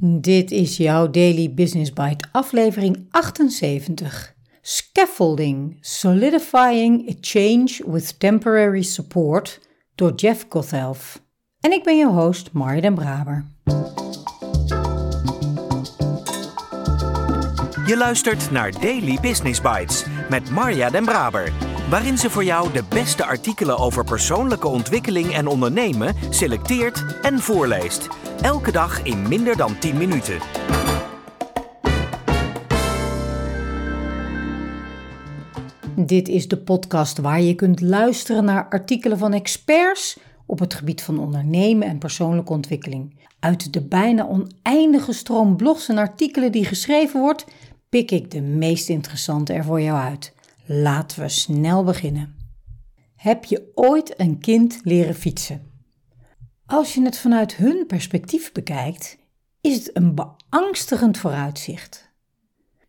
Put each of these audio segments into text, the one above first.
Dit is jouw Daily Business Bite, aflevering 78. Scaffolding: Solidifying a Change with Temporary Support door Jeff Gothelf. En ik ben je host, Marja den Braber. Je luistert naar Daily Business Bites met Marja den Braber, waarin ze voor jou de beste artikelen over persoonlijke ontwikkeling en ondernemen selecteert en voorleest. Elke dag in minder dan 10 minuten. Dit is de podcast waar je kunt luisteren naar artikelen van experts op het gebied van ondernemen en persoonlijke ontwikkeling. Uit de bijna oneindige stroom blogs en artikelen die geschreven wordt, pik ik de meest interessante er voor jou uit. Laten we snel beginnen. Heb je ooit een kind leren fietsen? Als je het vanuit hun perspectief bekijkt, is het een beangstigend vooruitzicht.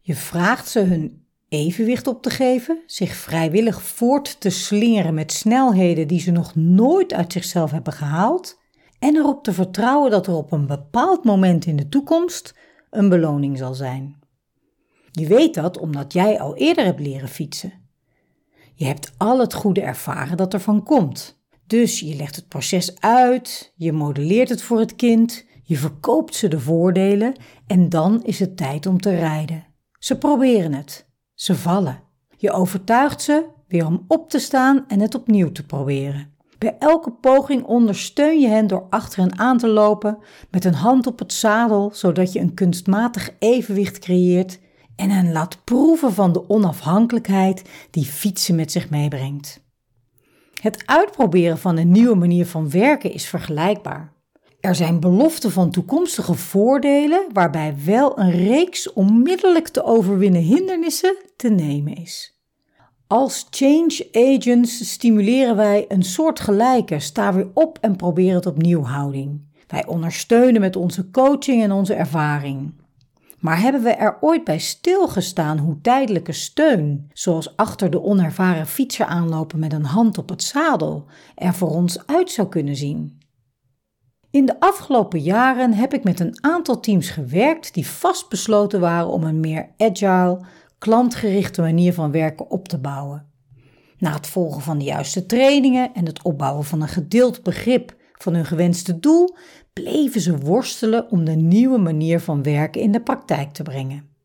Je vraagt ze hun evenwicht op te geven, zich vrijwillig voort te slingeren met snelheden die ze nog nooit uit zichzelf hebben gehaald, en erop te vertrouwen dat er op een bepaald moment in de toekomst een beloning zal zijn. Je weet dat omdat jij al eerder hebt leren fietsen. Je hebt al het goede ervaren dat er van komt. Dus je legt het proces uit, je modelleert het voor het kind, je verkoopt ze de voordelen en dan is het tijd om te rijden. Ze proberen het, ze vallen. Je overtuigt ze weer om op te staan en het opnieuw te proberen. Bij elke poging ondersteun je hen door achter hen aan te lopen met een hand op het zadel, zodat je een kunstmatig evenwicht creëert en hen laat proeven van de onafhankelijkheid die fietsen met zich meebrengt. Het uitproberen van een nieuwe manier van werken is vergelijkbaar. Er zijn beloften van toekomstige voordelen waarbij wel een reeks onmiddellijk te overwinnen hindernissen te nemen is. Als change agents stimuleren wij een soortgelijke sta weer op en probeer het opnieuw houding. Wij ondersteunen met onze coaching en onze ervaring. Maar hebben we er ooit bij stilgestaan hoe tijdelijke steun, zoals achter de onervaren fietser aanlopen met een hand op het zadel, er voor ons uit zou kunnen zien? In de afgelopen jaren heb ik met een aantal teams gewerkt die vastbesloten waren om een meer agile, klantgerichte manier van werken op te bouwen. Na het volgen van de juiste trainingen en het opbouwen van een gedeeld begrip van hun gewenste doel, bleven ze worstelen om de nieuwe manier van werken in de praktijk te brengen.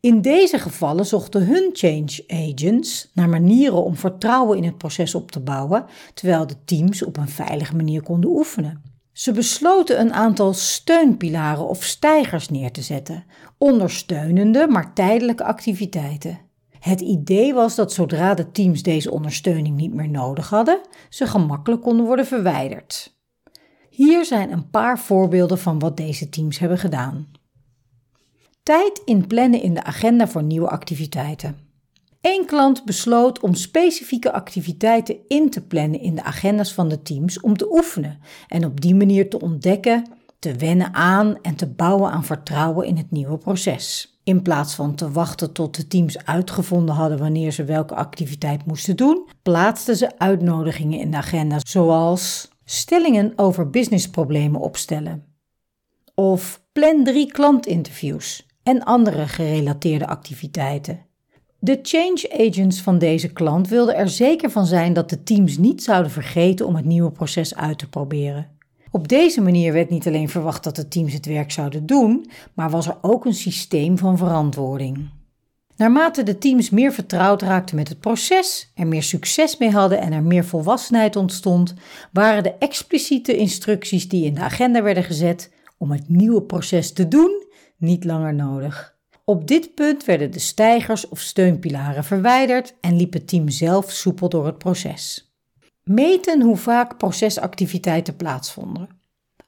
In deze gevallen zochten hun change agents naar manieren om vertrouwen in het proces op te bouwen, terwijl de teams op een veilige manier konden oefenen. Ze besloten een aantal steunpilaren of stijgers neer te zetten, ondersteunende maar tijdelijke activiteiten. Het idee was dat zodra de teams deze ondersteuning niet meer nodig hadden, ze gemakkelijk konden worden verwijderd. Hier zijn een paar voorbeelden van wat deze teams hebben gedaan. Tijd inplannen in de agenda voor nieuwe activiteiten. Eén klant besloot om specifieke activiteiten in te plannen in de agenda's van de teams om te oefenen en op die manier te ontdekken, te wennen aan en te bouwen aan vertrouwen in het nieuwe proces. In plaats van te wachten tot de teams uitgevonden hadden wanneer ze welke activiteit moesten doen, plaatsten ze uitnodigingen in de agenda zoals stellingen over businessproblemen opstellen. Of plan drie klantinterviews en andere gerelateerde activiteiten. De change agents van deze klant wilden er zeker van zijn dat de teams niet zouden vergeten om het nieuwe proces uit te proberen. Op deze manier werd niet alleen verwacht dat de teams het werk zouden doen, maar was er ook een systeem van verantwoording. Naarmate de teams meer vertrouwd raakten met het proces, er meer succes mee hadden en er meer volwassenheid ontstond, waren de expliciete instructies die in de agenda werden gezet om het nieuwe proces te doen niet langer nodig. Op dit punt werden de stijgers of steunpilaren verwijderd en liep het team zelf soepel door het proces. Meten hoe vaak procesactiviteiten plaatsvonden.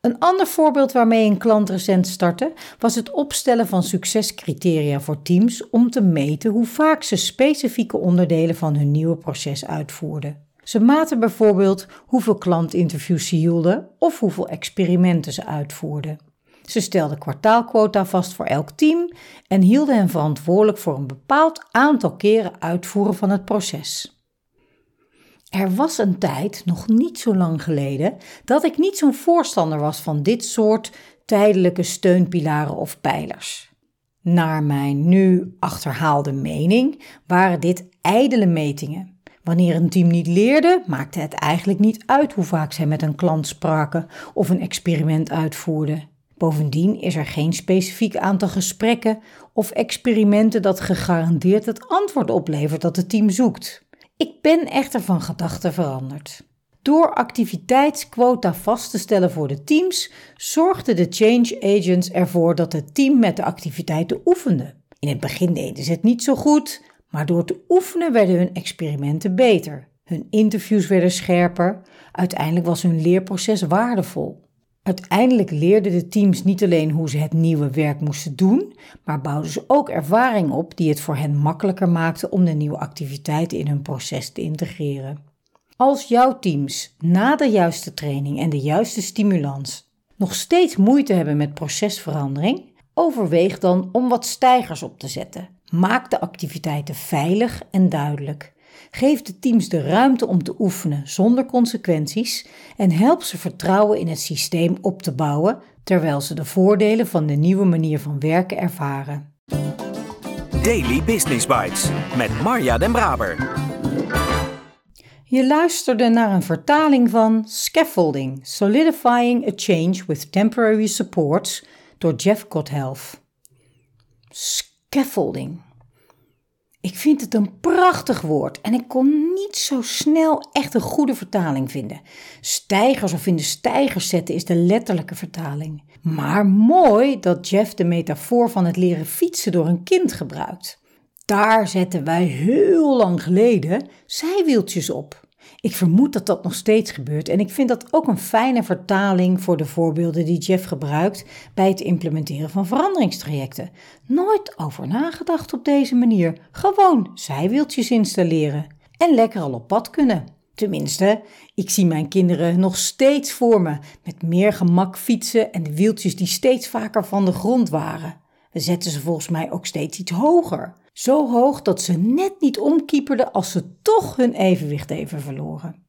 Een ander voorbeeld waarmee een klant recent startte was het opstellen van succescriteria voor teams om te meten hoe vaak ze specifieke onderdelen van hun nieuwe proces uitvoerden. Ze maten bijvoorbeeld hoeveel klantinterviews ze hielden of hoeveel experimenten ze uitvoerden. Ze stelden kwartaalquota vast voor elk team en hielden hen verantwoordelijk voor een bepaald aantal keren uitvoeren van het proces. Er was een tijd, nog niet zo lang geleden, dat ik niet zo'n voorstander was van dit soort tijdelijke steunpilaren of pijlers. Naar mijn nu achterhaalde mening waren dit ijdele metingen. Wanneer een team niet leerde, maakte het eigenlijk niet uit hoe vaak zij met een klant spraken of een experiment uitvoerden. Bovendien is er geen specifiek aantal gesprekken of experimenten dat gegarandeerd het antwoord oplevert dat het team zoekt. Ik ben echter van gedachten veranderd. Door activiteitsquota vast te stellen voor de teams, zorgden de change agents ervoor dat het team met de activiteiten oefende. In het begin deden ze het niet zo goed, maar door te oefenen werden hun experimenten beter. Hun interviews werden scherper. Uiteindelijk was hun leerproces waardevol. Uiteindelijk leerden de teams niet alleen hoe ze het nieuwe werk moesten doen, maar bouwden ze ook ervaring op die het voor hen makkelijker maakte om de nieuwe activiteiten in hun proces te integreren. Als jouw teams na de juiste training en de juiste stimulans nog steeds moeite hebben met procesverandering, overweeg dan om wat stijgers op te zetten. Maak de activiteiten veilig en duidelijk. Geef de teams de ruimte om te oefenen zonder consequenties en help ze vertrouwen in het systeem op te bouwen terwijl ze de voordelen van de nieuwe manier van werken ervaren. Daily Business Bites met Marja Den Braber. Je luisterde naar een vertaling van Scaffolding: Solidifying a Change with Temporary Supports door Jeff Kothelf. Scaffolding. Ik vind het een prachtig woord en ik kon niet zo snel echt een goede vertaling vinden. Stijgers of in de stijgers zetten is de letterlijke vertaling. Maar mooi dat Jeff de metafoor van het leren fietsen door een kind gebruikt. Daar zetten wij heel lang geleden zijwieltjes op. Ik vermoed dat dat nog steeds gebeurt en ik vind dat ook een fijne vertaling voor de voorbeelden die Jeff gebruikt bij het implementeren van veranderingstrajecten. Nooit over nagedacht op deze manier. Gewoon zijwieltjes installeren en lekker al op pad kunnen. Tenminste, ik zie mijn kinderen nog steeds voor me, met meer gemak fietsen en de wieltjes die steeds vaker van de grond waren. We zetten ze volgens mij ook steeds iets hoger. Zo hoog dat ze net niet omkieperden als ze toch hun evenwicht even verloren.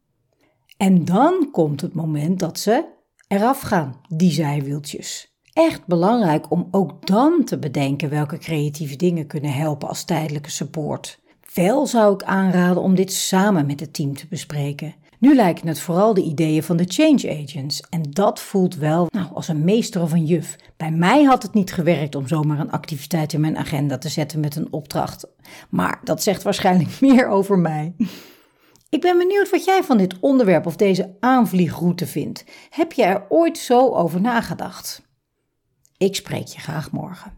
En dan komt het moment dat ze eraf gaan, die zijwieltjes. Echt belangrijk om ook dan te bedenken welke creatieve dingen kunnen helpen als tijdelijke support. Wel zou ik aanraden om dit samen met het team te bespreken. Nu lijken het vooral de ideeën van de change agents en dat voelt wel nou, als een meester of een juf. Bij mij had het niet gewerkt om zomaar een activiteit in mijn agenda te zetten met een opdracht. Maar dat zegt waarschijnlijk meer over mij. Ik ben benieuwd wat jij van dit onderwerp of deze aanvliegroute vindt. Heb je er ooit zo over nagedacht? Ik spreek je graag morgen.